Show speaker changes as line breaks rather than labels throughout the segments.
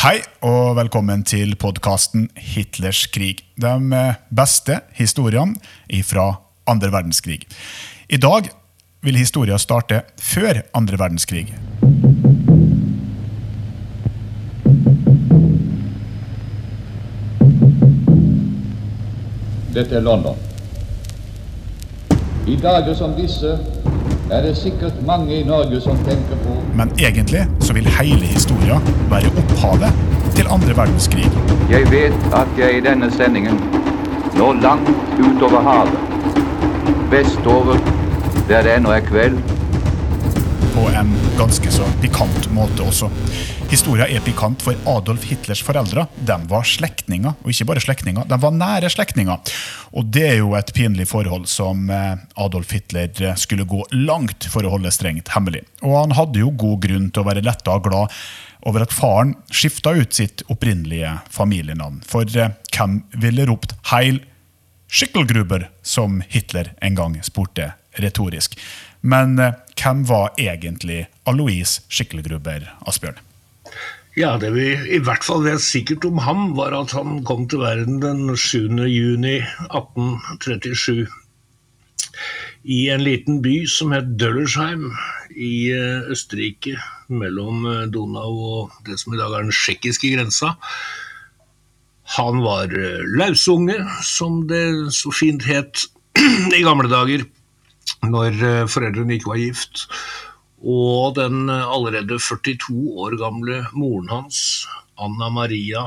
Hei og velkommen til podkasten Hitlers krig. De beste historiene fra andre verdenskrig. I dag vil historien starte før andre verdenskrig.
Dette er London. I dager som disse er det sikkert mange i Norge som tenker på
Men egentlig så vil hele historien være opphavet til andre verdenskrig.
Jeg vet at jeg i denne sendingen nå langt utover havet, vestover, der det ennå er kveld,
På en ganske så pikant måte også. Historien er pikant, for Adolf Hitlers foreldre de var slektninger. Og ikke bare slektninger, de var nære slektninger. Og det er jo et pinlig forhold som eh, Adolf Hitler eh, skulle gå langt for å holde strengt hemmelig. Og han hadde jo god grunn til å være letta og glad over at faren skifta ut sitt opprinnelige familienavn. For eh, hvem ville ropt 'Heil Schickelgruber', som Hitler en gang spurte retorisk. Men hvem var egentlig Alois Schickelgruber, Asbjørn?
Ja, Det vi i hvert fall vet sikkert om ham, var at han kom til verden den 7. juni 1837 i en liten by som het Døllersheim i eh, Østerrike, mellom eh, Donau og det som i dag er den tsjekkiske grensa. Han var eh, lausunge, som det så fint het i gamle dager, når foreldrene ikke var gift. Og den allerede 42 år gamle moren hans, Anna Maria,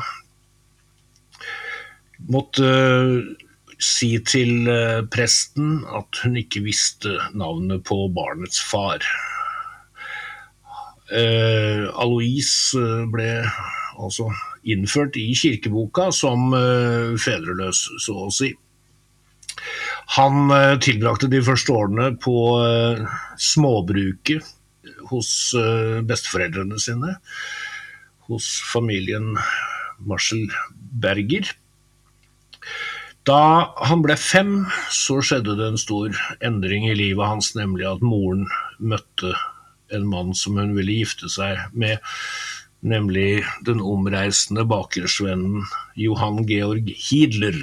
måtte eh, si til eh, presten at hun ikke visste navnet på barnets far. Uh, Alois eh, ble altså innført i kirkeboka som uh, fedreløs, så å si. Han uh, tilbrakte de første årene på småbruket hos eh, besteforeldrene sine, hos familien Marshall Berger. Da han ble fem, så skjedde det en stor endring i livet hans, nemlig at moren møtte en mann som hun ville gifte seg med, nemlig den omreisende bakersvennen Johan Georg Hiedler.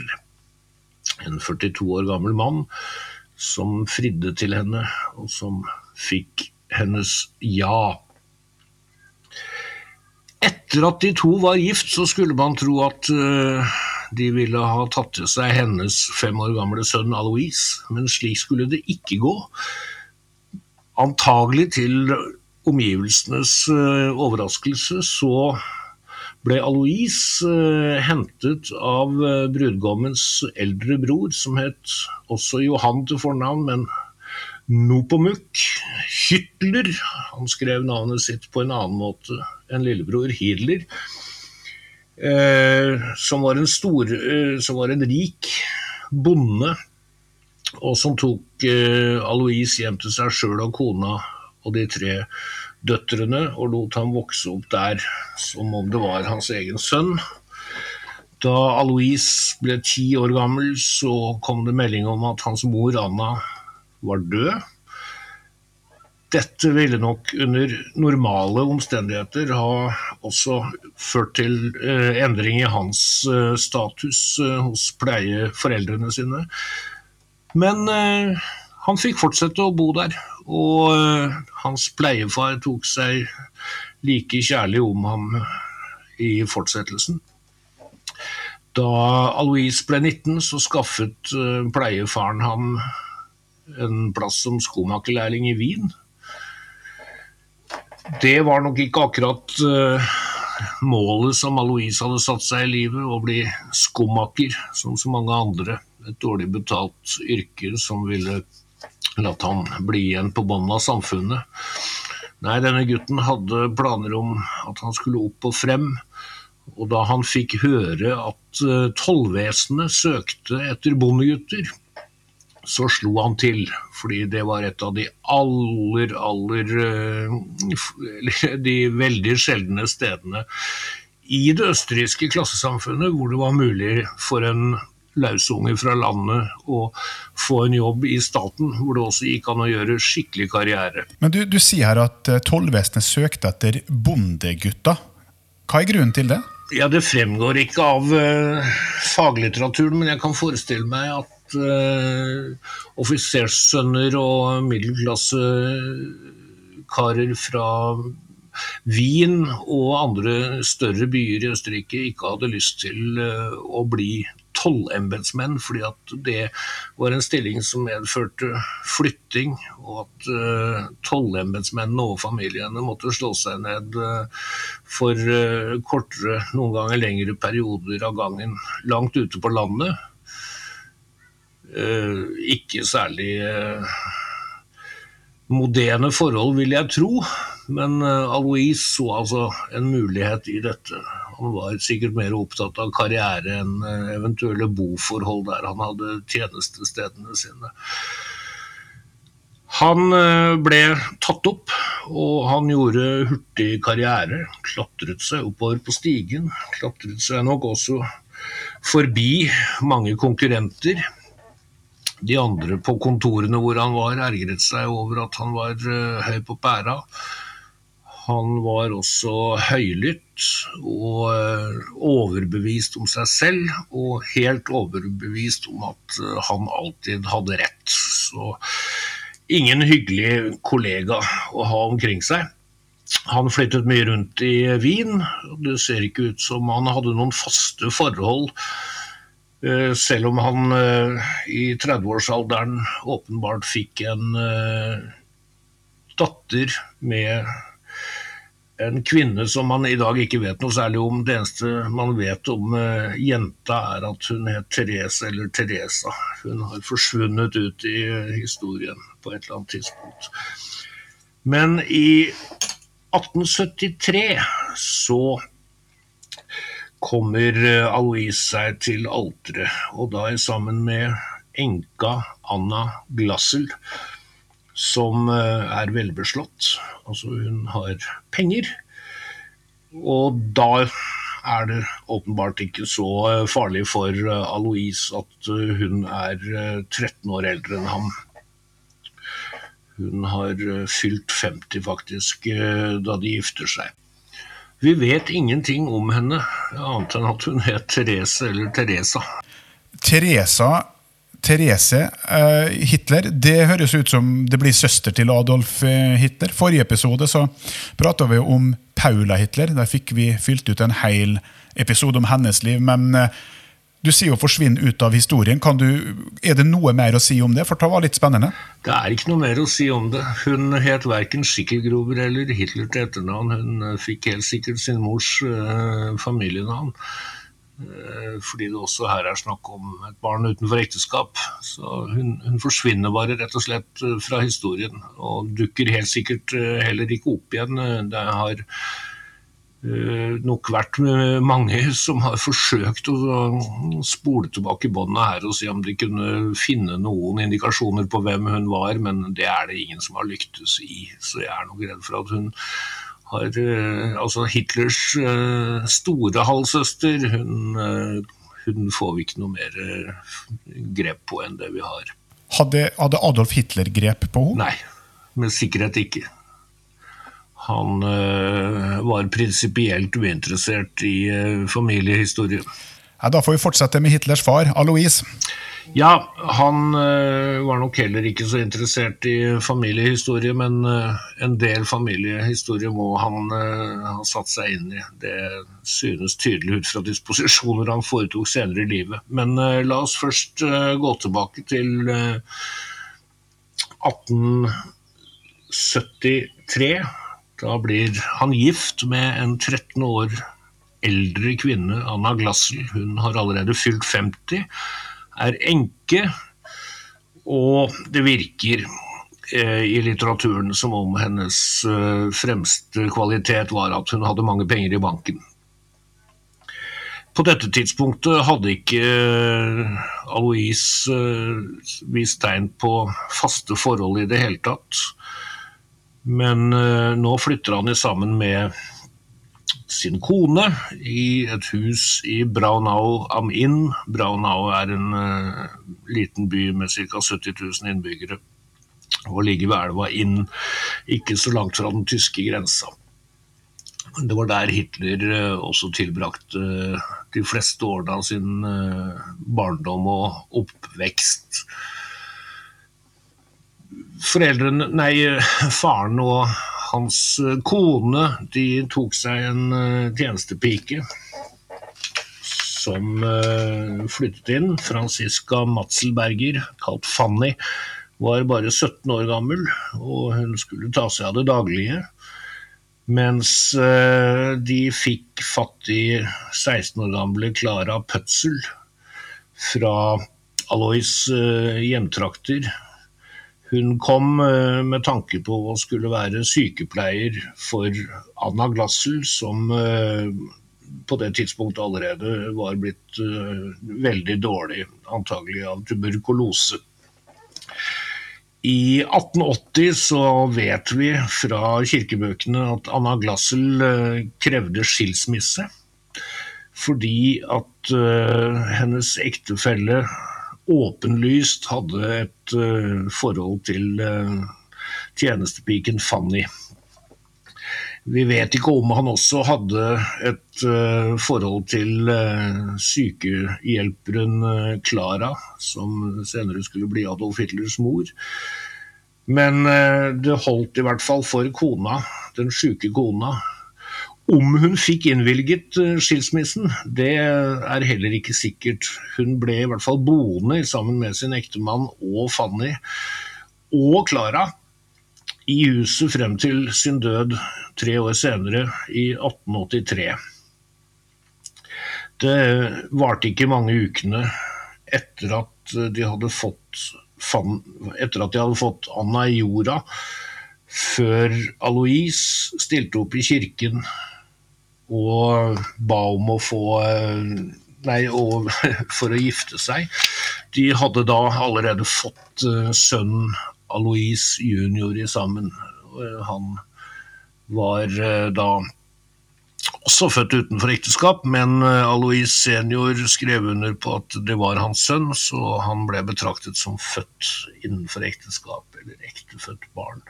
En 42 år gammel mann som fridde til henne, og som fikk hennes ja. Etter at de to var gift, så skulle man tro at uh, de ville ha tatt til seg hennes fem år gamle sønn Alois, men slik skulle det ikke gå. Antagelig til omgivelsenes uh, overraskelse så ble Alois uh, hentet av brudgommens eldre bror, som het også Johan til fornavn, men Nopomuk Hitler Han skrev navnet sitt på en annen måte enn lillebror Hitler. Eh, som, var en stor, eh, som var en rik bonde, og som tok eh, Alois hjem til seg sjøl og kona og de tre døtrene, og lot ham vokse opp der som om det var hans egen sønn. Da Alois ble ti år gammel, så kom det melding om at hans mor Anna var død. Dette ville nok under normale omstendigheter ha også ført til eh, endring i hans eh, status eh, hos pleieforeldrene sine. Men han fikk fortsette å bo der, og hans pleiefar tok seg like kjærlig om ham i fortsettelsen. Da Alois ble 19, så skaffet pleiefaren ham en plass som skomakerlærling i Wien. Det var nok ikke akkurat eh, målet som Alois hadde satt seg i livet, å bli skomaker, som så mange andre. Et dårlig betalt yrke som ville latt han bli igjen på bunnen av samfunnet. Nei, denne gutten hadde planer om at han skulle opp og frem. Og da han fikk høre at eh, tollvesenet søkte etter bondegutter, så slo han til, fordi det var et av de aller, aller eh, De veldig sjeldne stedene i det østerrikske klassesamfunnet hvor det var mulig for en lausunge fra landet å få en jobb i staten, hvor det også gikk an å gjøre skikkelig karriere.
Men du, du sier her at eh, tollvesenet søkte etter bondegutta. Hva er grunnen til det?
Ja, Det fremgår ikke av uh, faglitteraturen, men jeg kan forestille meg at uh, offiserssønner og middelklassekarer fra Wien og andre større byer i Østerrike ikke hadde lyst til eh, å bli tollembetsmenn, fordi at det var en stilling som medførte flytting, og at uh, tollembetsmennene og familiene måtte slå seg ned uh, for uh, kortere, noen ganger lengre perioder av gangen langt ute på landet. Uh, ikke særlig moderne forhold, vil jeg tro. Men Alois så altså en mulighet i dette. Han var sikkert mer opptatt av karriere enn eh, eventuelle boforhold der han hadde tjenestestedene sine. Han eh, ble tatt opp, og han gjorde hurtig karriere. Klatret seg oppover på stigen. Klatret seg nok også forbi mange konkurrenter. De andre på kontorene hvor han var, ergret seg over at han var eh, høy på pæra. Han var også høylytt og eh, overbevist om seg selv, og helt overbevist om at eh, han alltid hadde rett. Så ingen hyggelig kollega å ha omkring seg. Han flyttet mye rundt i Wien. Det ser ikke ut som han hadde noen faste forhold. Eh, selv om han i 30-årsalderen åpenbart fikk en datter med en kvinne som man i dag ikke vet noe særlig om. Det eneste man vet om jenta, er at hun het Therese eller Teresa. Hun har forsvunnet ut i historien på et eller annet tidspunkt. Men i 1873 så kommer Alois seg til alteret, og da er sammen med enka Anna Glassel som eh, er velbeslått. Altså hun har penger. Og da er det åpenbart ikke så eh, farlig for Alois at hun er 13 år eldre enn ham. Hun har fylt 50 faktisk da de gifter seg. Vi vet ingenting om henne, annet enn at hun het Therese eller Teresa.
Teresa Therese uh, Hitler, det høres ut som det blir søster til Adolf uh, Hitler. Forrige episode så prata vi om Paula Hitler. Der fikk vi fylt ut en hel episode om hennes liv. Men uh, du sier jo 'forsvinne ut av historien'. Du, er det noe mer å si om det? For det var litt spennende.
Det er ikke noe mer å si om det. Hun het verken Schickelgruber eller Hitler til etternavn. Hun fikk helt sikkert sin mors familienavn. Eh, fordi det også her er snakk om et barn utenfor ekteskap. Så hun, hun, forsvinner bare rett og slett eh, fra historien, og dukker helt sikkert eh, heller ikke opp igjen. Det har nok vært mange som har forsøkt å spole tilbake båndet her og se om de kunne finne noen indikasjoner på hvem hun var, men det er det ingen som har lyktes i. Så jeg er nok redd for at hun har eh, altså Hitlers eh, store halvsøster hun, eh, hun, får vi ikke noe mer grep på enn det vi har.
Hadde, hadde Adolf Hitler grep på henne?
Nei, med sikkerhet ikke. Han øh, var prinsipielt uinteressert i øh, familiehistorie.
Ja, da får vi fortsette med Hitlers far, Alois.
Ja, han øh, var nok heller ikke så interessert i familiehistorie, men en del familiehistorie må han ha satt seg inn i. Det synes tydelig ut fra disposisjoner han foretok senere i livet. Men la oss først gå tilbake til 1873. Da blir han gift med en 13 år eldre kvinne, Anna Glassel. Hun har allerede fylt 50 er enke, og det virker eh, i litteraturen som om hennes eh, fremste kvalitet var at hun hadde mange penger i banken. På dette tidspunktet hadde ikke eh, Aloise vist tegn på faste forhold i det hele tatt. Men nå flytter han sammen med sin kone i et hus i Braunau am Inn. Braunau er en uh, liten by med ca. 70 000 innbyggere og ligger ved elva Inn, ikke så langt fra den tyske grensa. Det var der Hitler eh, også tilbrakte eh, de fleste årene av sin eh, barndom og oppvekst. Foreldrene, nei, faren og hans kone de tok seg en tjenestepike som flyttet inn. Franziska Matzelberger, kalt Fanny, var bare 17 år gammel, og hun skulle ta seg av det daglige. Mens eh, de fikk fatt i 16 år gamle Klara Pøtzel fra Alois eh, hjemtrakter. Hun kom eh, med tanke på å skulle være sykepleier for Anna Glassel, som på det tidspunktet allerede var blitt veldig dårlig, antagelig av tuberkulose. I 1880 så vet vi fra kirkebøkene at Anna Glassel eh, krevde skilsmisse fordi at hennes ektefelle åpenlyst hadde et uh, forhold til uh, tjenestepiken Fanny. Vi vet ikke om han også hadde et uh, forhold til sykehjelperen Klara, som senere skulle bli Adolf Hitlers mor. Men det holdt i hvert fall for kona, den syke kona. Om hun fikk innvilget skilsmissen, det er heller ikke sikkert. Hun ble i hvert fall boende sammen med sin ektemann og Fanny og Klara i huset frem til sin død tre år senere, i 1883. Det varte ikke mange ukene etter at de hadde fått, etter at de hadde fått Anna i jorda, før Alois stilte opp i kirken og ba om å få Nei, og, for å gifte seg. De hadde da allerede fått uh, sønnen Alois junior i sammen. Han var eh, da også født utenfor ekteskap, men eh, Alois senior skrev under på at det var hans sønn, så han ble betraktet som født innenfor ekteskap, eller ektefødt barn.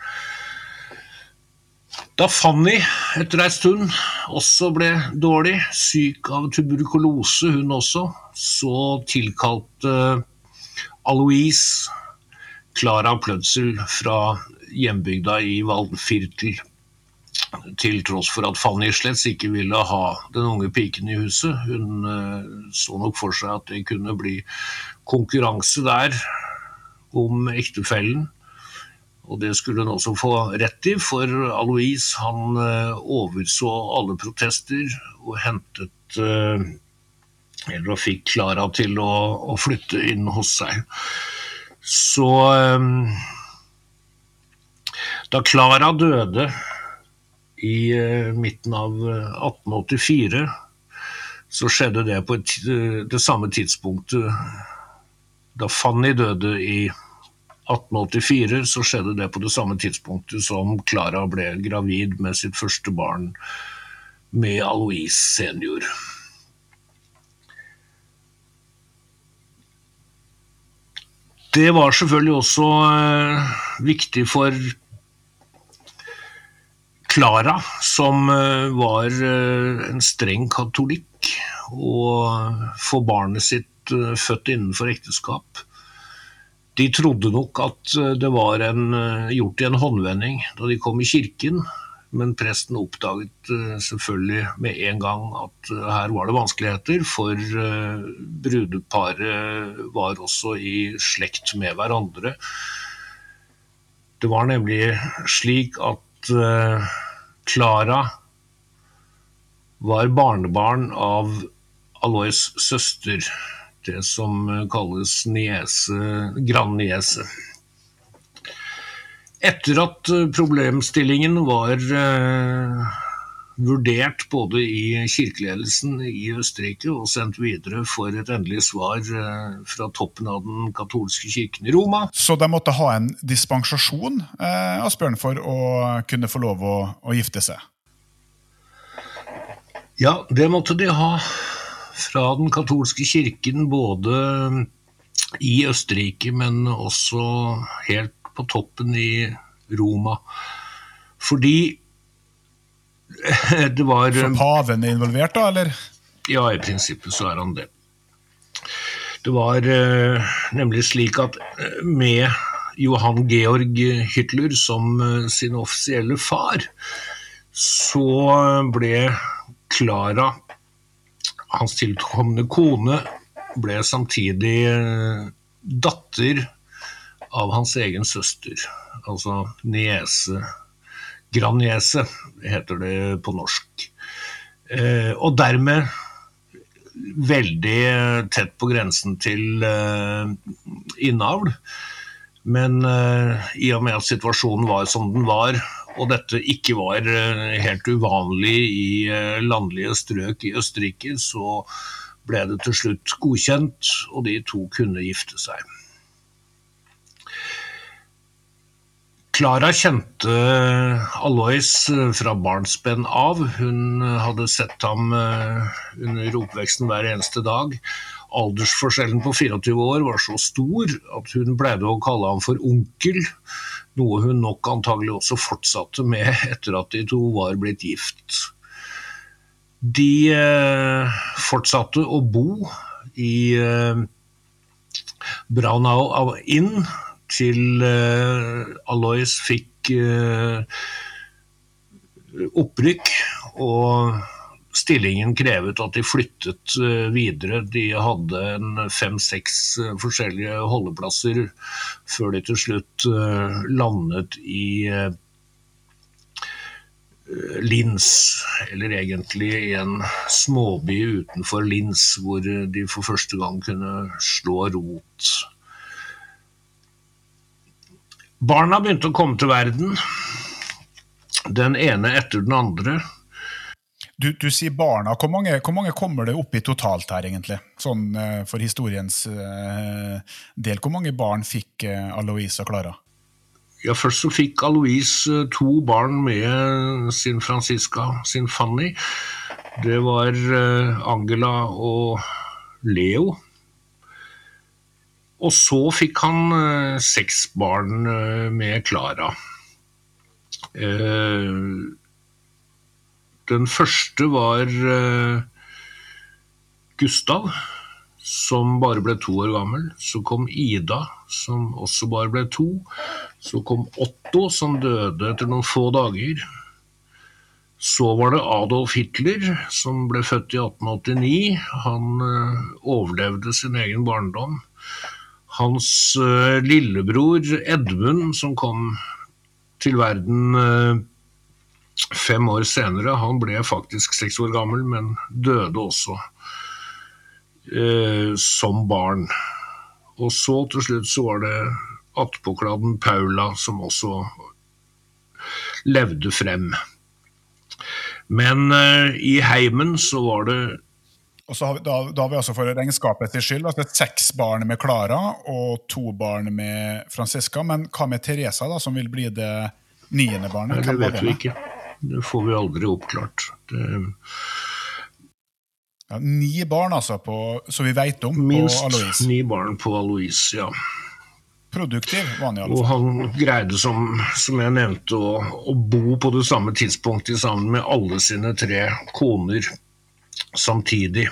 Da Fanny etter ei stund også ble dårlig, syk av tuberkulose hun også, så tilkalte Aloise Klara Plødsel fra hjembygda i Waldviertel. Til tross for at Fanny slett ikke ville ha den unge piken i huset. Hun uh, så nok for seg at det kunne bli konkurranse der om ektefellen. Og det skulle hun også få rett i, for Alois han uh, overså alle protester og hentet uh, Eller fikk Klara til å, å flytte inn hos seg. Så ehm, Da Klara døde i eh, midten av 1884, eh, så skjedde det på et, eh, det samme tidspunktet da Fanny døde i 1884, så skjedde det på det samme tidspunktet som Klara ble gravid med sitt første barn med Alois senior. Det var selvfølgelig også eh, viktig for Klara, som eh, var eh, en streng katolikk, å få barnet sitt født innenfor ekteskap. De trodde nok at eh, det var en, eh, gjort i en håndvending da de kom i kirken, men presten oppdaget uh, selvfølgelig med en gang at her var det vanskeligheter, for brudeparet var også i slekt med hverandre. Det var nemlig slik at Klara var barnebarn av Alois søster, det som kalles niese, grandniese. Etter at eh, problemstillingen var uh, vurdert både i kirkeledelsen i Østerrike og sendt videre for et endelig svar fra toppen av den katolske kirken i Roma.
Så de måtte ha en dispensasjon eh, Asbjørn, for å kunne få lov å, å gifte seg?
Ja, det måtte de ha fra den katolske kirken, både i Østerrike, men også helt på toppen i Roma. Fordi det var
Så paven er involvert, da, eller?
Ja, i prinsippet så er han det. Det var eh, nemlig slik at eh, med Johan Georg Hitler som eh, sin offisielle far, så ble Klara, hans tilkommende kone, ble samtidig eh, datter av hans egen søster, altså niese. Grandniese heter det på norsk. Eh, og dermed veldig tett på grensen til eh, innavl. Men i og med at situasjonen var som den var, og dette ikke var eh, helt uvanlig i eh, landlige strøk i Østerrike, så ble det til slutt godkjent, og de to kunne gifte seg. Klara kjente Alois fra barnsben av. Hun hadde sett ham eh, under oppveksten hver eneste dag. Aldersforskjellen på 24 år var så stor at hun pleide å kalle ham for onkel, noe hun nok antagelig også fortsatte med etter at de to var blitt gift. De eh, fortsatte å bo i eh, Braunau Inn til eh, Alois fikk opprykk, og stillingen krevet at de flyttet eh, videre. De hadde fem-seks eh, forskjellige holdeplasser før de til slutt eh, landet i Lins, eller egentlig i en småby utenfor Lins, hvor de for første gang kunne slå rot. Barna begynte å komme til verden, den ene etter den andre.
Du, du sier barna. Hvor mange, hvor mange kommer det opp i totalt her, egentlig? Sånn eh, for historiens eh, del. Hvor mange barn fikk eh, Aloise og Klara?
Ja, Først så fikk Aloise to barn med sin Francisca, sin Fanny. Det var Angela og Leo. Og så fikk han seks barn med Klara. Eh, den første var eh, Gustav, som bare ble to år gammel. Så kom Ida, som også bare ble to. Så kom Otto, som døde etter noen få dager. Så var det Adolf Hitler, som ble født i 1889. Han eh, overlevde sin egen barndom. Hans eh, lillebror Edmund, som kom til verden fem år senere, han ble faktisk seks år gammel, men døde også eh, som barn. Og så til slutt så var det attpåkladden Paula som også levde frem. Men eh, i heimen så var det
Og så har vi, da, da har vi altså for regnskapet til skyld altså seks barn med Klara og to barn med Franziska. Men hva med Teresa, da, som vil bli det niende barnet?
Nei, det vet vi ikke. Det får vi aldri oppklart. Det,
Ja, ni barn, altså, på, som vi vet om, på
minst
Alois.
ni barn på Alois, ja.
Produktiv var han i alle
Og han greide, som, som jeg nevnte, å, å bo på det samme tidspunktet sammen med alle sine tre koner samtidig.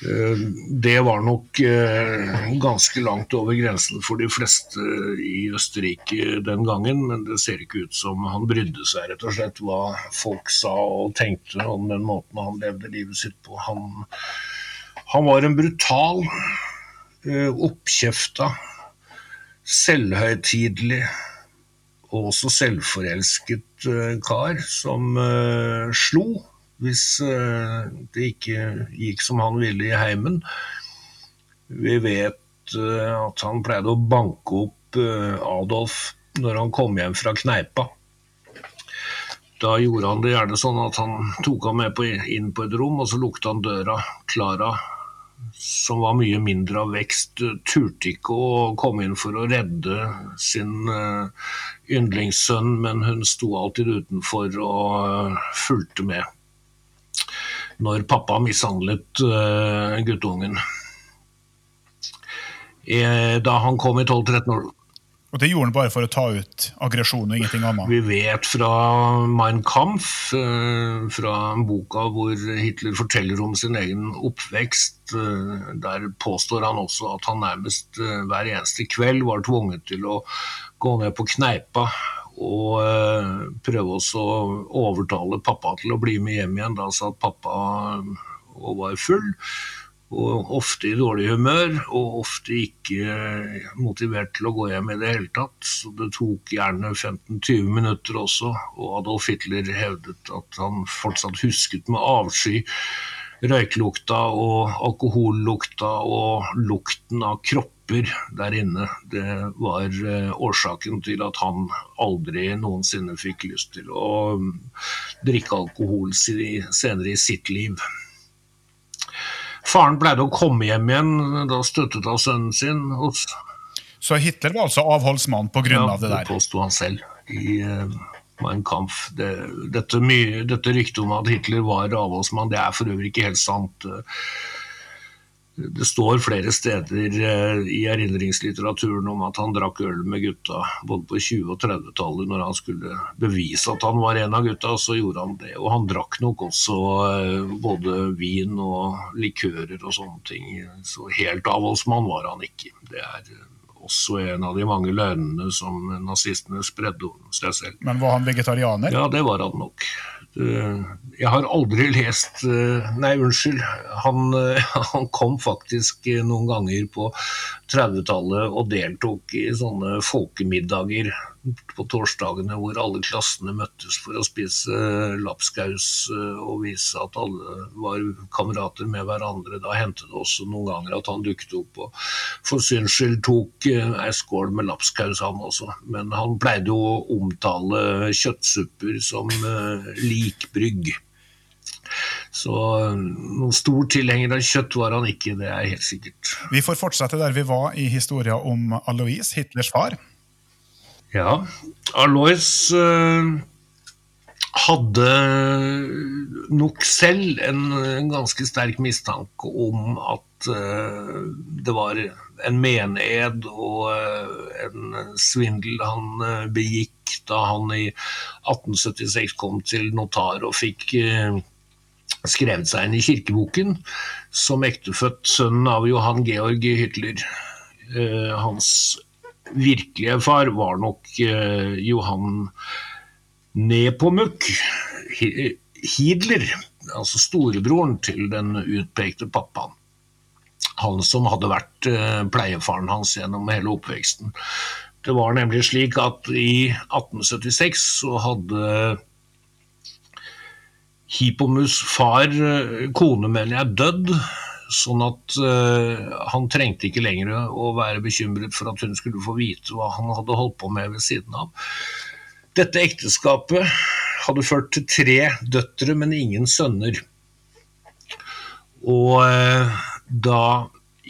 Eh, Det var nok eh, ganske langt over grensen for de fleste i Østerrike den gangen, men det ser ikke ut som han brydde seg rett og slett hva folk sa og tenkte om den måten han levde livet sitt på. Han, han var en brutal, eh, oppkjefta, selvhøytidelig og også selvforelsket kar som slo hvis eh, det ikke gikk som han ville i heimen. Vi vet eh, at han pleide å banke opp eh, Adolf når han kom hjem fra kneipa. Da gjorde han det gjerne sånn at han tok ham med inn på et rom, og så lukta han døra. Klara, som var mye mindre av vekst, turte ikke å komme inn for å redde sin yndlingssønn, men hun sto alltid utenfor og fulgte med når pappa mishandlet uh, guttungen. Eh, Da han kom i 12-13 år
Og det gjorde han bare for å ta ut aggresjon og ingenting annet?
Vi vet fra Mein Kampf, uh, fra boka hvor Hitler forteller om sin egen oppvekst, Uh, der påstår han også at han nærmest hver eneste kveld var tvunget til å gå ned på kneipa og prøve også å overtale pappa til å bli med hjem igjen. Da satt pappa og var full og ofte i dårlig humør, og ofte ikke motivert til å gå hjem i det hele tatt. Så det tok gjerne 15-20 minutter også, og Adolf Hitler hevdet at han fortsatt husket med avsky røyklukta og alkohollukta og lukten av kropper der inne. Det var eh, årsaken til at han aldri noensinne fikk lyst til å drikke alkohol senere i sitt liv. Faren pleide å komme hjem igjen, da støttet av sønnen sin.
Så Hitler var altså avholdsmann pga.
Ja,
av det der?
det påsto han selv i Mein Kampf. Det, dette, dette ryktet om at Hitler var avholdsmann, det er for øvrig ikke helt sant. Det står flere steder eh, i erindringslitteraturen om at han drakk øl med gutta både på 20- og 30-tallet. Når han skulle bevise at han var en av gutta, så gjorde han det. Og han drakk nok også eh, både vin og likører og sånne ting. Så helt avholdsmann var han ikke. Det er eh, også en av de mange løgnene som nazistene spredde om seg selv.
Men var han vegetarianer?
Ja, det var han nok. Eh, jeg har aldri lest eh, Nei, unnskyld. Han, eh, han, kom faktisk noen ganger på 30-tallet og deltok i sånne folkemiddager på torsdagene hvor alle klassene møttes for å spise lapskaus og vise at alle var kamerater med hverandre. Da hendte det også noen ganger at han dukket opp og for syns skyld tok ei skål med lapskaus, han også. Men han pleide å omtale kjøttsupper som likbrygg. Så noen stor tilhenger av kjøtt var han ikke, det er helt sikkert.
Vi får fortsette der vi var i historia om Alois, Hitlers far.
Ja, Alois uh, hadde nok selv en, ganske sterk mistanke om at uh, det var en mened og uh, en svindel han begikk da han i 1876 kom til notar og fikk skrevet seg inn i kirkeboken som ektefødt sønn av Johan Georg Hitler. Hans virkelige far var nok uh, Johan Nepomuk Hidler, altså storebroren til den utpekte pappaen. Han som hadde vært uh, pleiefaren hans gjennom hele oppveksten. Det var nemlig slik at i 1876 så hadde Hippomus far, eh, kone mener jeg, dødd. Sånn at uh, han trengte ikke lenger å være bekymret for at hun skulle få vite hva han hadde holdt på med ved siden av. Dette ekteskapet hadde ført til tre døtre, men ingen sønner. Og uh, da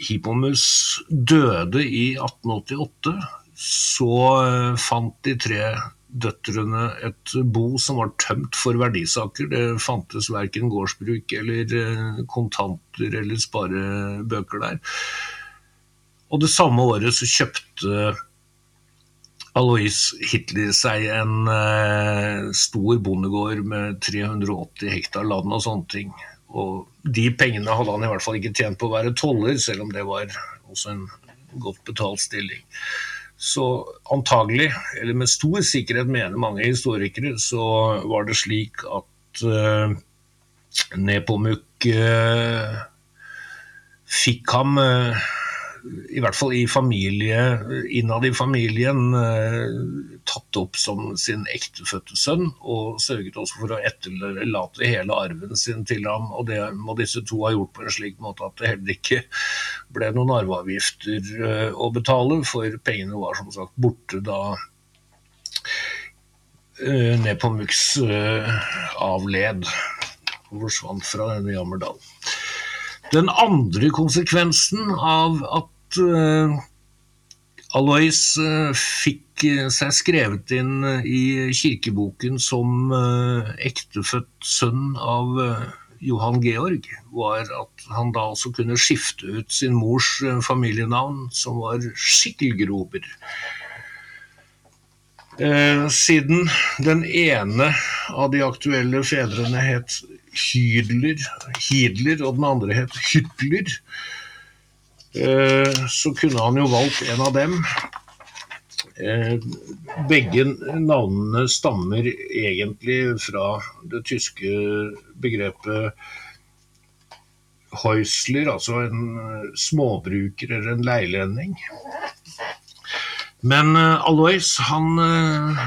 Hippomus døde i 1888, så uh, fant de tre døtrene et bo som var tømt for verdisaker. Det fantes verken gårdsbruk eller eh, kontanter eller sparebøker der. Og det samme året så kjøpte Alois Hitler seg en eh, stor bondegård med 380 hektar land og sånne ting. Og de pengene hadde han i hvert fall ikke tjent på å være toller, selv om det var også en godt betalt stilling. Så antagelig, eller med stor sikkerhet mener mange historikere, så var det slik at uh, Nepomuk uh, fikk ham uh, i hvert fall i familie, innad i familien, eh, tatt opp som sin ektefødte sønn, og sørget også for å etterlate hele arven sin til ham. Og det må disse to ha gjort på en slik måte at det heller ikke ble noen arveavgifter eh, å betale, for pengene var som sagt borte da eh, Mux avled og forsvant fra denne Jammerdal. Den andre konsekvensen av at uh, Alois uh, fikk seg skrevet inn i kirkeboken som ektefødt sønn av Johan Georg, var at han da også kunne skifte ut sin mors familienavn, som var Skikkelgruber. Eh, siden den ene av de aktuelle fedrene het Hydler, Hidler, og den andre het Hytler, eh, så kunne han jo valgt en av dem. Eh, begge navnene stammer egentlig fra det tyske begrepet Heusler, altså en småbruker eller en leilending. Men uh, Alois, han uh,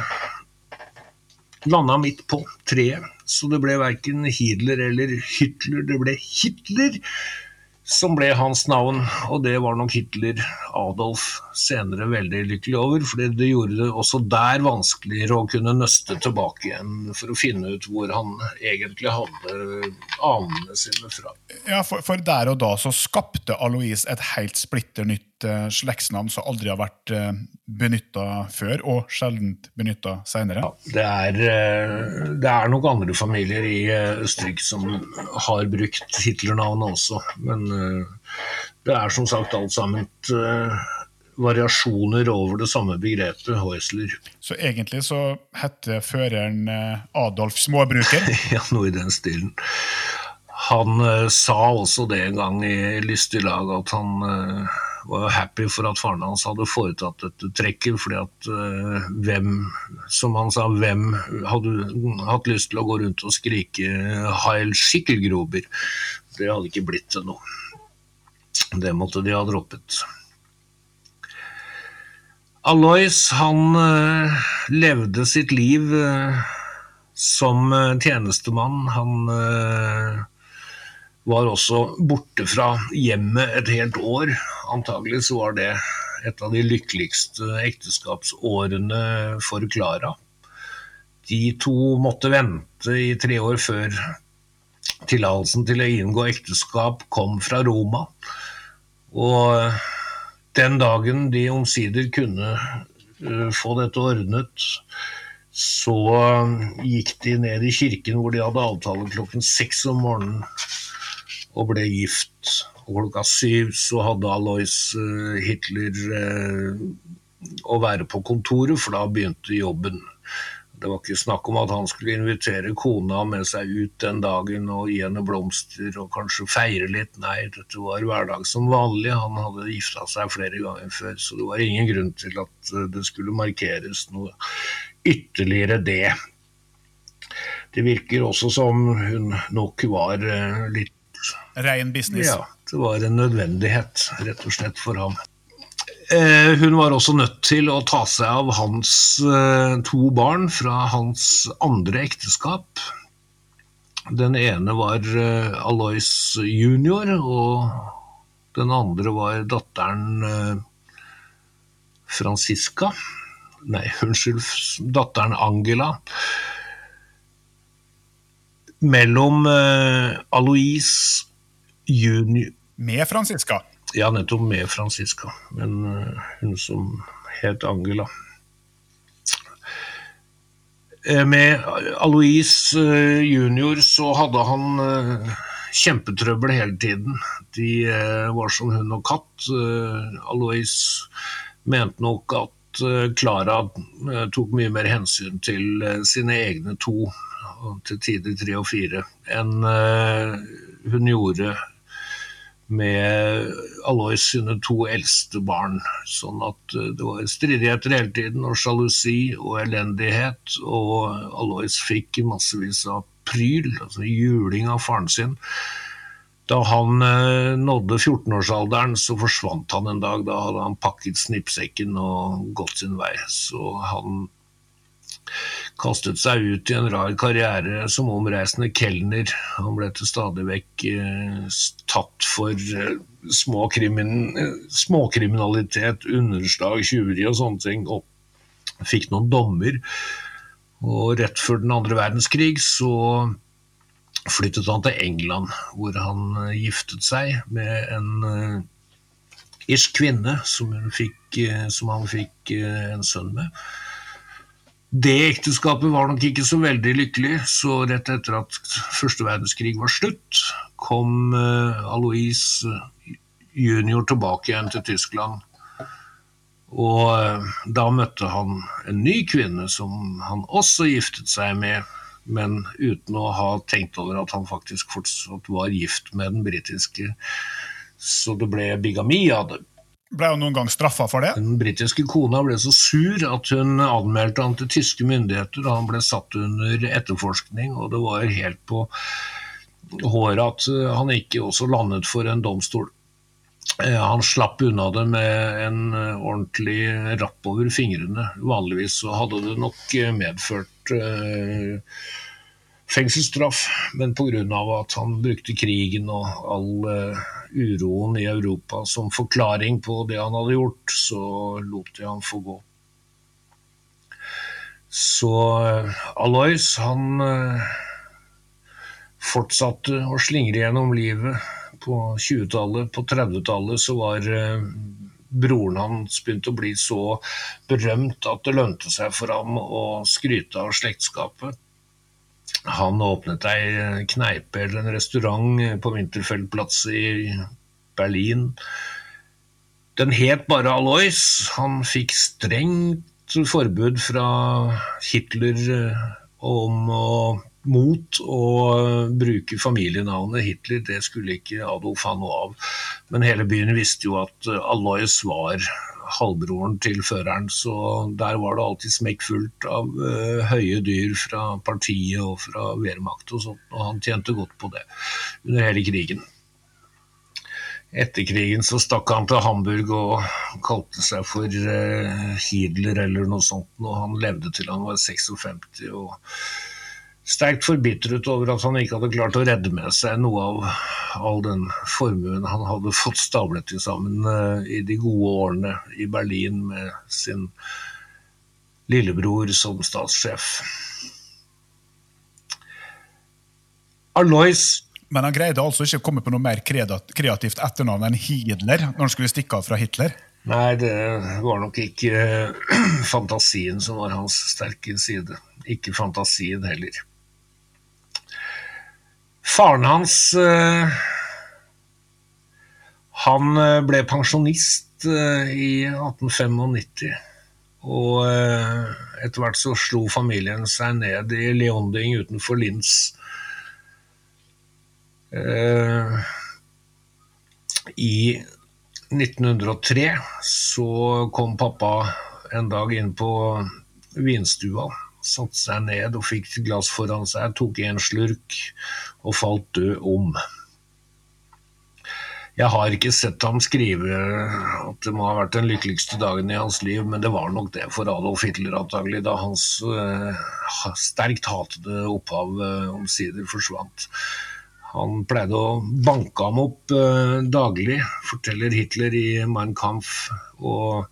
landa midt på treet, så det ble verken Hitler eller Hitler, det ble Hitler som ble hans navn, og det var nok Hitler Adolf senere veldig lykkelig over, for det gjorde det også der vanskeligere å kunne nøste tilbake igjen for å finne ut hvor han egentlig hadde anene sine fra.
Ja, for, for der og da så skapte Alois et helt splitter nytt uh, slektsnavn som aldri har vært uh, eh, benytta før, og sjelden benytta seinere?
Ja, det, uh, det er nok andre familier i Østerrike som har brukt Hitler-navnet også, men det er som sagt alt sammen variasjoner over det samme begrepet, Heusler.
Så egentlig så heter føreren Adolf Småbruker?
ja, noe i den stilen. Han uh, sa også det en gang i lystig lag at han uh, var happy for at faren hans hadde foretatt dette trekket, fordi at uh, hvem, som han sa, hvem hadde hatt lyst til å gå rundt og skrike 'Heil Schickelgruber'? Det hadde ikke blitt til noe. Det måtte de ha droppet. Alois, han uh, levde sitt liv uh, som tjenestemann. Han var også borte fra hjemmet et helt år. Antagelig så var det et av de lykkeligste ekteskapsårene for Klara. De to måtte vente i tre år før tillatelsen til å inngå ekteskap kom fra Roma. Og den dagen de omsider kunne eh, få dette ordnet, så gikk de ned i kirken hvor de hadde avtale klokken seks om morgenen og ble gift. Og klokka syv så hadde Alois uh, Hitler å være på kontoret, for da begynte jobben. Det var ikke snakk om at han skulle invitere kona med seg ut den dagen og gi henne blomster og kanskje feire litt. Nei, dette var hverdag som vanlig. Han hadde gifta seg flere ganger før, så det var ingen grunn til at eh, det skulle markeres noe ytterligere det. Det virker også som hun nok var litt
Rein business.
Ja, det var en nødvendighet, rett og slett, for ham. Eh, hun var også nødt til å ta seg av hans eh, to barn fra hans andre ekteskap. Den ene var eh, Alois junior, og den andre var datteren Francisca. Nei, unnskyld, datteren Angela mellom Alois junior
Med Francisca?
Ja, nettopp med Francisca. Men uh, hun som het Angela. Uh, med Alois junior så hadde han kjempetrøbbel hele tiden. De var som hund og katt. Alois mente nok at Klara tok mye mer hensyn til sine egne to til tider tre og fire, enn hun gjorde med Alois sine to eldste barn. Sånn at uh, det var stridigheter hele tiden, og sjalusi og elendighet. Og Alois fikk massevis av pryl, altså juling av faren sin. Da han eh, nådde 14-årsalderen, så forsvant han en dag. Da hadde han pakket snippsekken og gått sin vei. Så han kastet seg ut i en rar karriere som omreisende kelner. Han ble til stadig vekk eh, tatt for eh, småkrimin, småkriminalitet, underslag, tjuveri og sånne ting, og fikk noen dommer. Og rett før den andre verdenskrig så flyttet han til England, hvor han eh, giftet seg med en irsk kvinne som, fikk, som han fikk en sønn med. Det ekteskapet var nok ikke så veldig lykkelig, så rett etter at første verdenskrig var slutt, kom uh, Alois eh, junior tilbake igjen til Tyskland. Og eh, da møtte han en ny kvinne som han også giftet seg med, men uten å ha tenkt over at han faktisk fortsatt var gift med den britiske. Så det ble bigami av det.
Ble hun noen gang straffa for det?
Den britiske kona ble så sur at hun anmeldte han til tyske myndigheter, og han ble satt under etterforskning, og det var helt på håret at han ikke også landet for en domstol. Eh, han slapp unna det med en eh, ordentlig rapp over fingrene. Vanligvis så hadde det nok eh, medført eh, fengselsstraff, men pga. at han brukte krigen og all eh, uroen i Europa som forklaring på det han hadde gjort, så lot de han få gå. Så eh, Alois, han fortsatte å slingre gjennom livet på 20-tallet. På 30-tallet så var eh, broren hans begynt å bli så berømt at det lønte seg for ham å skryte av slektskapet. Han åpnet ei kneipe eller en restaurant på Winterfeldplatz i Berlin. Den het bare Alois. Han fikk strengt forbud fra Hitler eh, om å mot å bruke familienavnet Hitler. Det skulle ikke Adolf ha noe av. Men hele byen visste jo at eh, Alois var halvbroren til føreren, så der var det alltid smekkfullt av uh, høye dyr fra partiet og fra Wehrmacht og sånt, og han tjente godt på det under hele krigen. Etter krigen så stakk han til Hamburg og kalte seg for uh, Hitler eller noe sånt, og han levde til han var 56. og sterkt forbitret over at han ikke hadde klart å redde med seg noe av all den formuen han hadde fått stablet til sammen eh, i de gode årene i Berlin med sin lillebror som statssjef. Alois
Men han greide altså ikke å komme på noe mer kreativt etternavn enn Hitler når han skulle stikke av fra Hitler?
Nei, det var nok ikke fantasien som var hans sterke side. Ikke fantasien heller. Faren hans eh, Han eh, ble pensjonist eh, i 1895. Og etter hvert så slo familien seg ned i Leonding utenfor Linz. I 1903 så kom pappa en dag inn på vinstua satte seg ned og fikk glass foran seg, tok en slurk og falt død om. Jeg har ikke sett ham skrive at det må ha vært den lykkeligste dagen i hans liv, men det var nok det for Adolf Hitler antagelig, da hans uh, sterkt hatede opphav uh, omsider forsvant. Han pleide å banke ham opp uh, daglig, forteller Hitler i Mein Kampf. og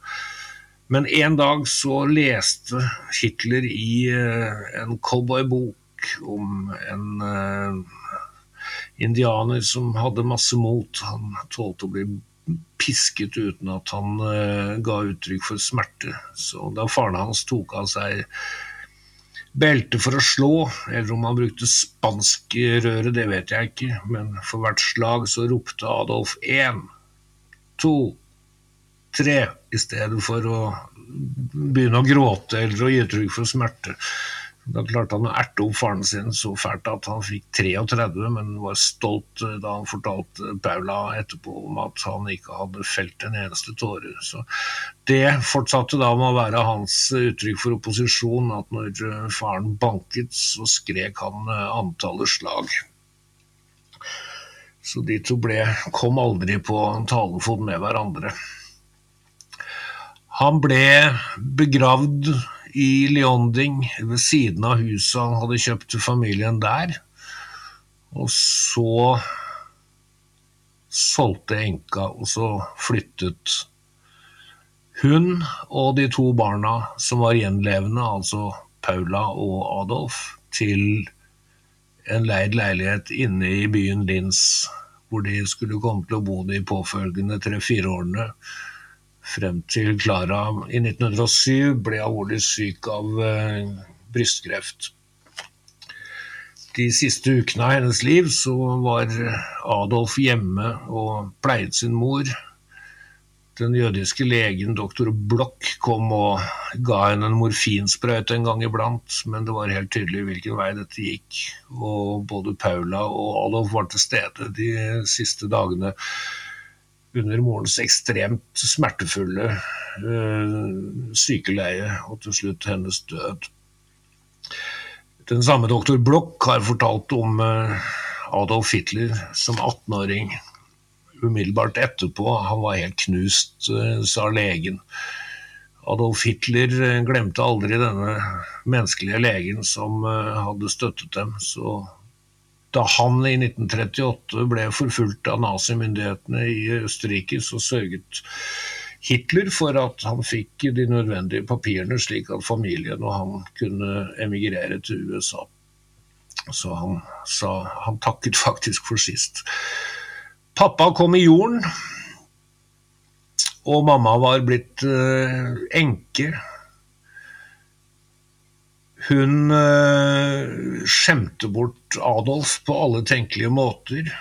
men en dag så leste Hitler i uh, en cowboybok om en uh, indianer som hadde masse mot. Han tålte å bli pisket uten at han uh, ga uttrykk for smerte. Så da faren hans tok av seg belte for å slå, eller om han brukte spanskrøret, det vet jeg ikke, men for hvert slag så ropte Adolf én, to, tre, i stedet for å begynne å gråte eller å gi uttrykk for smerte. Da klarte han å erte opp faren sin så fælt at han fikk 33, men var stolt eh, da han fortalte Paula etterpå om at han ikke hadde felt en eneste tåre. Så det fortsatte da med å være hans uttrykk for opposisjon, at når eh, faren banket, så skrek han eh, antallet slag. Så de to ble, kom aldri på talefot med hverandre. Han ble begravd i Leonding, ved siden av huset han hadde kjøpt til familien der. Og så solgte enka, og så flyttet hun og de to barna som var gjenlevende, altså Paula og Adolf, til en leid leilighet inne i byen Linz, hvor de skulle komme til å bo de påfølgende tre-fire årene frem til Klara i 1907 ble alvorlig syk av eh, brystkreft. De siste ukene av hennes liv så var Adolf hjemme og pleiet sin mor. den jødiske legen doktor Bloch kom og ga henne en morfinsprøyte en gang iblant, men det var helt tydelig hvilken vei dette gikk. Og både Paula og Adolf var til stede de siste dagene under morens ekstremt smertefulle øh, sykeleie og til slutt hennes død. Den samme doktor Bloch har fortalt om øh, Adolf Hitler som 18-åring umiddelbart etterpå. Han var helt knust, eh, sa legen. Adolf Hitler eh, glemte aldri denne menneskelige legen som eh, hadde støttet dem. Så da han i 1938 ble forfulgt av nazimyndighetene i Østerrike, så sørget Hitler for at han fikk de nødvendige papirene, slik at familien og han kunne emigrere til USA. Så han, sa, han takket faktisk for sist. Pappa kom i jorden, og mamma var blitt uh, enke. Hun uh, skjemte bort Adolf på alle tenkelige måter,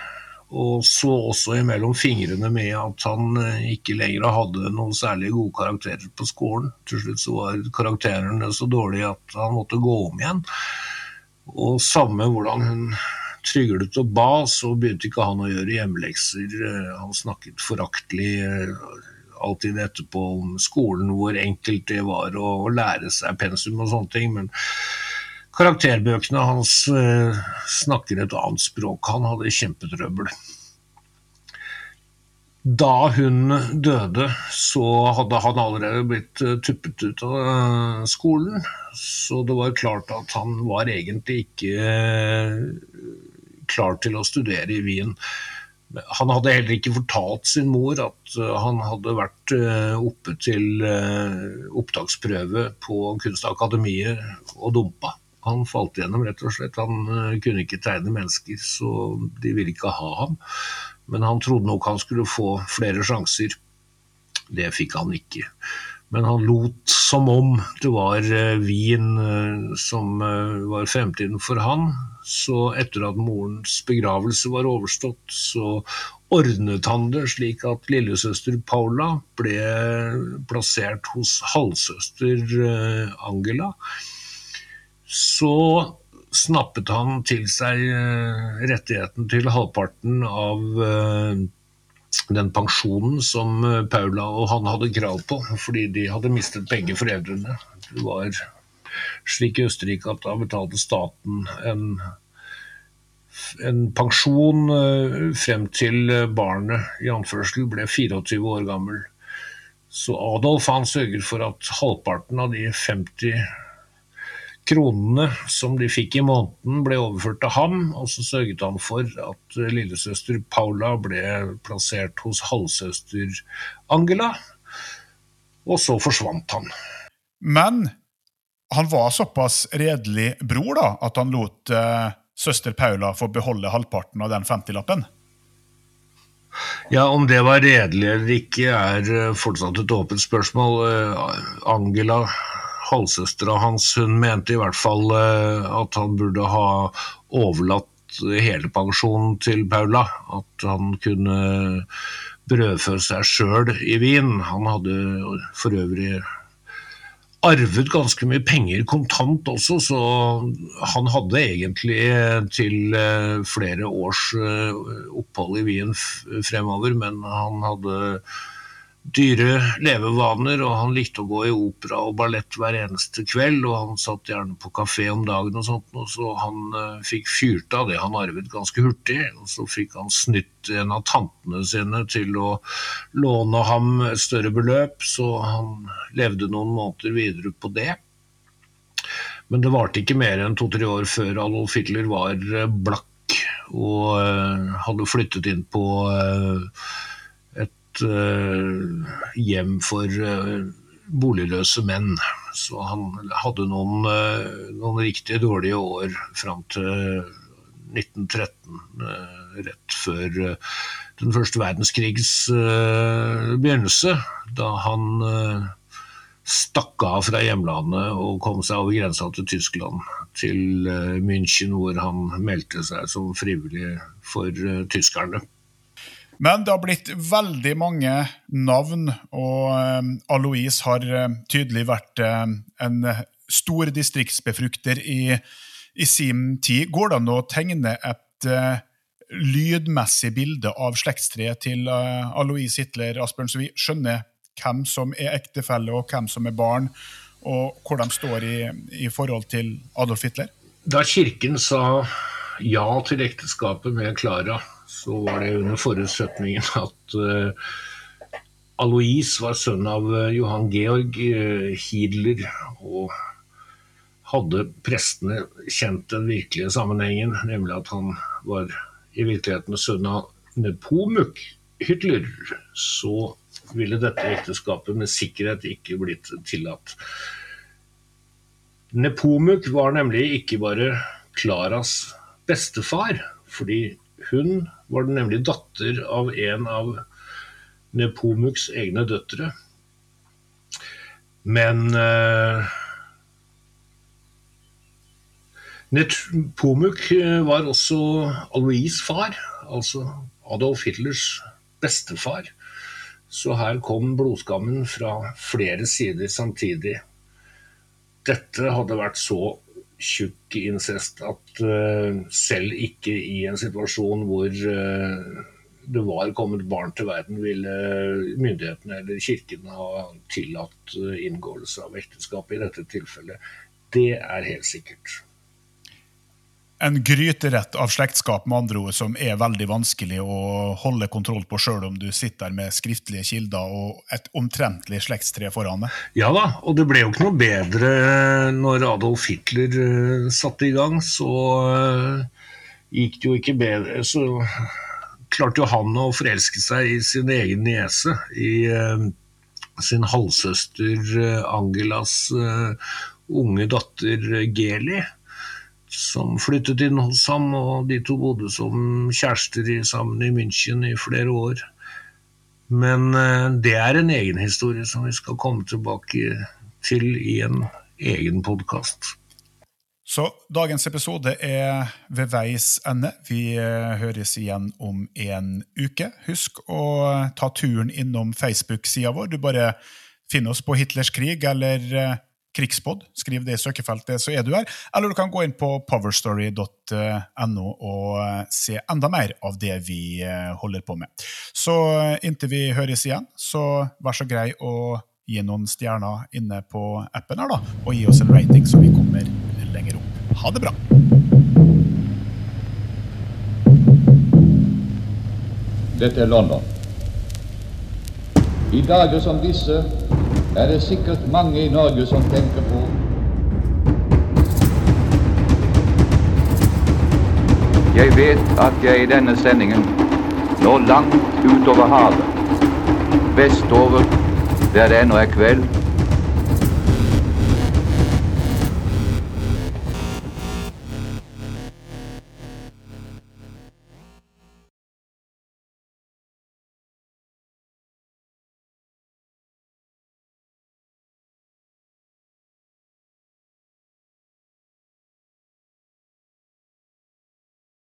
og så også imellom fingrene med at han uh, ikke lenger hadde noen særlig gode karakterer på skolen. Til slutt så var karakterene så dårlige at han måtte gå om igjen. Og samme hvordan hun tryglet og ba, så begynte ikke han å gjøre hjemmelekser. Eh, han snakket foraktelig eh, alltid etterpå om skolen, hvor enkelt det var å, lære seg pensum og sånne ting. men Karakterbøkene hans eh, snakker et annet språk. Han hadde kjempetrøbbel. Da hun døde, så hadde han allerede blitt tuppet ut av skolen. Så det var klart at han var egentlig ikke klar til å studere i Wien. Han hadde heller ikke fortalt sin mor at eh, han hadde vært eh, oppe til eh, opptaksprøve på Kunstakademiet og dumpa. Han falt gjennom, rett og slett. Han kunne ikke tegne mennesker, så de ville ikke ha ham. Men han trodde nok han skulle få flere sjanser. Det fikk han ikke. Men han lot som om det var Wien som var fremtiden for han. Så etter at morens begravelse var overstått, så ordnet han det slik at lillesøster Paula ble plassert hos halvsøster eh, Angela. Så snappet han til seg eh, rettigheten til halvparten av eh, den pensjonen som Paula og han hadde krav på, fordi de hadde mistet begge foreldrene. Det var slik i Østerrike at da betalte staten en, en pensjon eh, frem til barnet i anførsel ble 24 år gammel. Så Adolf han sørget for at halvparten av de 50 kronene som de fikk i måneden, ble overført til ham. Og så sørget han for at lillesøster Paula ble plassert hos halvsøster Angela. Og så forsvant han.
Men han var såpass redelig bror da, at han lot eh, søster Paula få beholde halvparten av den 50-lappen?
Ja, Om det var redelig eller ikke, er eh, fortsatt et åpent spørsmål. Eh, Angela, halvsøstera hans, hun mente i hvert fall eh, at han burde ha overlatt hele pensjonen til Paula. At han kunne brødfø seg sjøl i Wien. Han hadde for øvrig arvet ganske mye penger kontant også, så han hadde egentlig til eh, flere års eh, opphold i Wien fremover, men han hadde dyre levevaner, og han likte å gå i opera og ballett hver eneste kveld, og han satt gjerne på kafé om dagen og sånt, og så han uh, fikk fyrt av det han arvet ganske hurtig, og så fikk han snytt en av tantene sine til å låne ham et større beløp, så han levde noen måneder videre på det. Men det varte ikke mer enn to-tre år før Adolf Hitler var uh, blakk og uh, hadde flyttet inn på uh, hjem for uh, boligløse menn. Så han hadde noen, uh, noen riktig dårlige år fram til 1913, rett før den første verdenskrigs begynnelse, da han stakk av fra hjemlandet og kom seg over grensa til Tyskland, til München, hvor han meldte seg som frivillig for tyskerne.
Men det har blitt veldig mange navn, og eh, Alois har eh, tydelig vært eh, en stor distriktsbefrukter i, i sin tid. Går det an å tegne et lydmessig bilde av slektstreet til Alois Hitler, Asbjørn, så vi skjønner hvem som er ektefelle og hvem som er barn, og hvor de står i, i forhold til Adolf Hitler?
Da kirken sa ja til ekteskapet med Klara, så var det under forutsetningen at uh, Alois var sønn av uh, Johan Georg uh, Hidler, og hadde prestene kjent den virkelige sammenhengen, nemlig at han var i virkeligheten sønn av Nepomuk Hitler, så ville dette ekteskapet med sikkerhet ikke blitt tillatt. Nepomuk var nemlig ikke bare Klaras bestefar, fordi hun var nemlig datter av en av Nepomuks egne døtre. Men eh, Nepomuk eh, var også Alois' far, altså Adolf Hitlers bestefar. Så her kom blodskammen fra flere sider samtidig. Dette hadde vært så tjukk incest at uh, selv ikke i en situasjon hvor uh, det var kommet barn til verden, ville myndighetene eller kirken ha tillatt inngåelse av ekteskap i dette tilfellet. Det er helt sikkert
en gryterett av slektskap med andre ord som er veldig vanskelig å holde kontroll på, sjøl om du sitter med skriftlige kilder og et omtrentlig slektstre foran deg.
Ja da, og det ble jo ikke noe bedre når Adolf Hitler uh, satte i gang. Så uh, gikk det jo ikke bedre. Så klarte jo han å forelske seg i sin egen niese. I uh, sin halvsøster Angelas unge datter Geli som flyttet inn hos ham, og de to bodde som kjærester sammen i München i flere år. Men eh, det er en egen historie som vi skal komme tilbake til i en egen podkast.
Så dagens episode er ved veis ende. Vi eh, høres igjen om en uke. Husk å ta turen innom Facebook-sida vår. Du bare finner oss på Hitlers krig eller eh, Krigspod. Skriv det i søkefeltet, så er du her. Eller du kan gå inn på powerstory.no og eh, se enda mer av det vi eh, holder på med. Så eh, inntil vi høres igjen, så vær så grei å gi noen stjerner inne på appen her, da, og gi oss en rating så vi kommer lenger opp. Ha det bra!
Dette er London. I dager som disse er det sikkert mange i Norge som tenker på
Jeg vet at jeg i denne sendingen når langt utover havet, vestover der det ennå er kveld,